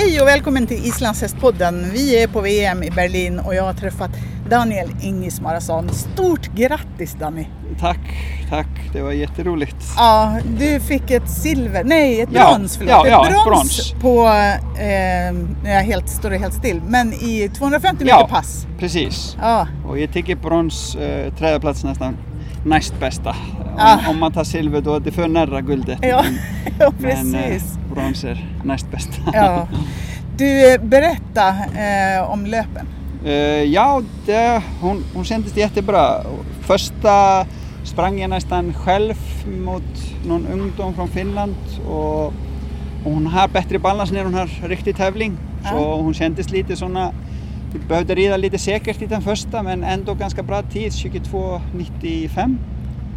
Hej och välkommen till Islandshästpodden. Vi är på VM i Berlin och jag har träffat Daniel Ingismarason. Stort grattis Danny! Tack, tack. Det var jätteroligt. Ja, du fick ett silver, nej ett Ja, brons, förlåt. ja, ja, ett brons, brons. på, eh, jag helt, står helt still, men i 250 meter Ja. pass. Precis. Ja, Och jag tycker brons, eh, tredje plats nästan näst bästa. Om, Ah. om man tar silver då är det för nära guldet. ja, ja Men eh, precis. Brons är näst bästa. Ja. Du, eh, berätta eh, om löpen. Eh, ja, det, hon, hon kändes jättebra. Första sprang jag nästan själv mot någon ungdom från Finland och, och hon har bättre balans när hon har riktig tävling. Så Ja. hon kändes lite såna, vi behövde rida lite säkert i den första men ändå ganska bra tid, 22.95.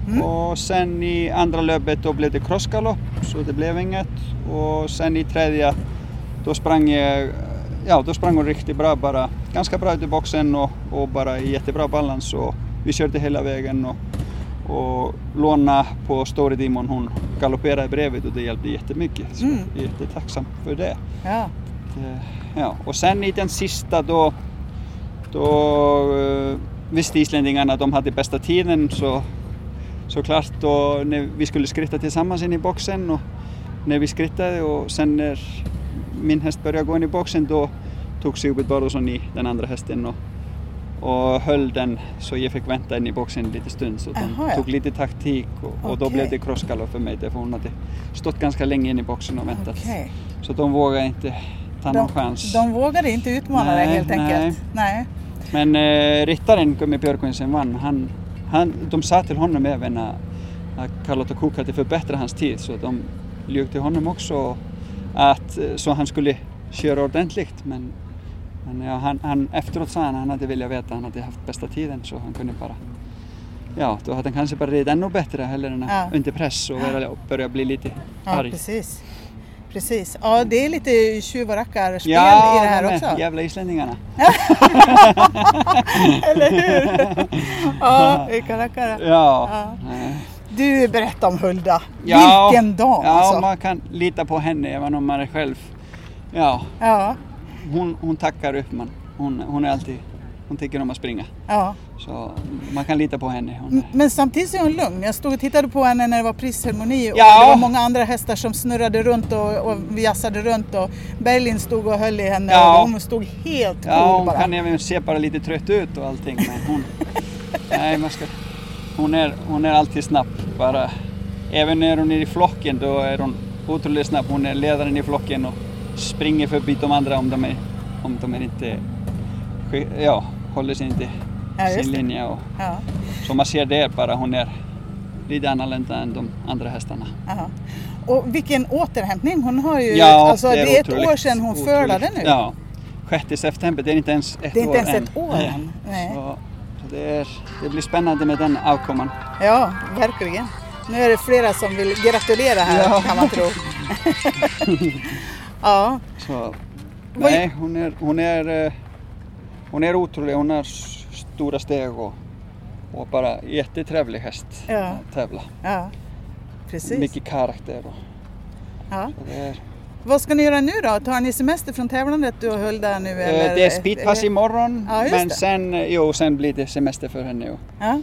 Mm. Och sen i andra löpet då blev det crossgalopp så det blev inget. Och sen i tredje då sprang jag, ja då sprang hon riktigt bra bara. Ganska bra ut i boxen och, och bara i jättebra balans och vi körde hela vägen och, och Låna på Story Demon hon galopperade bredvid och det hjälpte jättemycket. Så Mm. jag är jättetacksam för det. Ja. Det- Ja, och sen i den sista då, då eh, visste islänningarna att de hade bästa tiden så såklart då när vi skulle skritta tillsammans in i boxen och när vi skrittade och sen när min häst började gå in i boxen då tog Sigbert Barosson i den andra hästen och, och höll den så jag fick vänta in i boxen en liten stund så de tog lite taktik och, och då blev det crossgalopp för mig därför hon hade stått ganska länge in i boxen och väntat. Okej. Så de vågade inte ta någon De, chans. de vågade inte utmana dig Nej, helt enkelt. Nej. Men eh, ryttaren Gummi Björkvin som vann, han, han, de sa till honom även att, Carlotta Cook hade förbättrat hans tid så de ljög till honom också att eh, så han skulle köra ordentligt. Men, men ja, han, han, efteråt sa han att han hade velat veta att han hade haft bästa tiden så han kunde bara Ja, då hade han kanske bara ridit ännu bättre heller än Ja. under press och börja, börja bli lite Ja, arg. precis. Precis. Ja, det är lite tjuv och rackarspel Ja, i det här också. jävla islänningarna. Eller hur? ja, vilka rackare. Ja. Ja. Du, berätta om Hulda. Ja, Vilken dam Ja, alltså. man kan lita på henne även om man är själv. Ja, Ja, hon, hon tackar upp man. Hon, hon är alltid, hon tycker om att springa. ja. Så man kan lita på henne. Hon Men samtidigt är hon lugn. Jag stod och tittade på henne när det var prisceremoni och Ja. det var många andra hästar som snurrade runt och, och jassade runt och Berlin stod och höll i henne Ja. och hon stod helt cool ja, hon bara. kan även se bara lite trött ut och allting men hon, nej, man ska, hon, är, hon är alltid snabb. Bara, även när hon är i flocken då är hon otroligt snabb. Hon är ledaren i flocken och springer förbi de andra om de, är, om de är inte ja, håller sig inte Ja, sin det. linje. Och, Ja, Så man ser där bara hon är lite annorlunda än de andra hästarna. aha. Och vilken återhämtning. Hon har ju, Ja, alltså, det är, ett otroligt, år sedan hon förlade nu. Ja, 6 september, det är inte ens ett Det är inte år ens än. ett år än. Nej. Så, så det, är, det blir spännande med den avkomman. Ja, verkligen. Nu är det flera som vill gratulera här Ja. kan man tro. ja, Så, nej, hon är, hon, är, eh, hon är otrolig. Hon har stora steg och, och bara jättetrevlig häst Ja. att tävla. ja. Precis. Mycket karaktär. Och, Ja. är, Vad ska ni göra nu då? Tar ni semester från tävlandet du höll där nu? eh, Eller? det är speedpass imorgon Ja, men det. sen, jo, sen blir det semester för henne. Och Ja,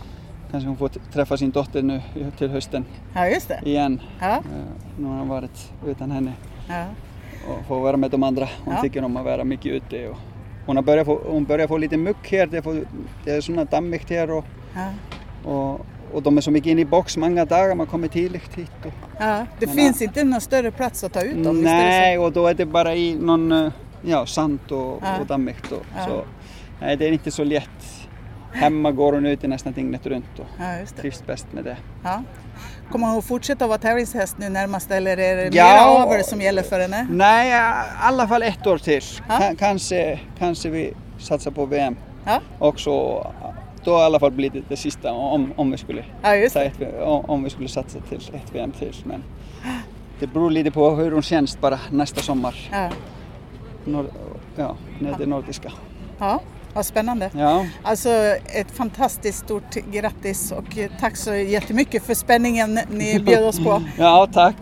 kanske hon får träffa sin dotter nu till hösten ja just det. igen. Ja, Eh, Nu har hon varit utan henne. ja. och få vara med de andra. Hon Ja. tycker om att vara mycket ute. Och hon, har börjat få, hon börjar få lite muck här. Det, får, det är sådana dammigt här och, ja. och, och de är så mycket inne i box många dagar. Man kommer tidigt hit. Och, ja. Det Men, finns inte någon större plats att ta ut dem, nej, och då är det bara i någon eh, ja, sand och, Ja. och dammigt. Och, Ja. så, nej, det är inte så lätt. Hemma går hon ute nästan dygnet runt och? Ja, trivs bäst med det. Ja. Kommer hon att fortsätta vara tävlingshäst nu närmast eller är det Ja. mera avel som gäller för henne? Nej, i alla fall ett år till. Ja. Kanske, kanske vi satsar på VM Ja, också. Då i alla fall blir det det sista om, om, vi skulle, ja ett, om, om vi skulle satsa till ett VM till. Men det beror lite på hur hon känns bara nästa sommar. Ja. Nor- ja, när det nordiska. ja, vad spännande. Ja, Alltså ett fantastiskt stort grattis och tack så jättemycket för spänningen ni bjöd oss på. ja tack.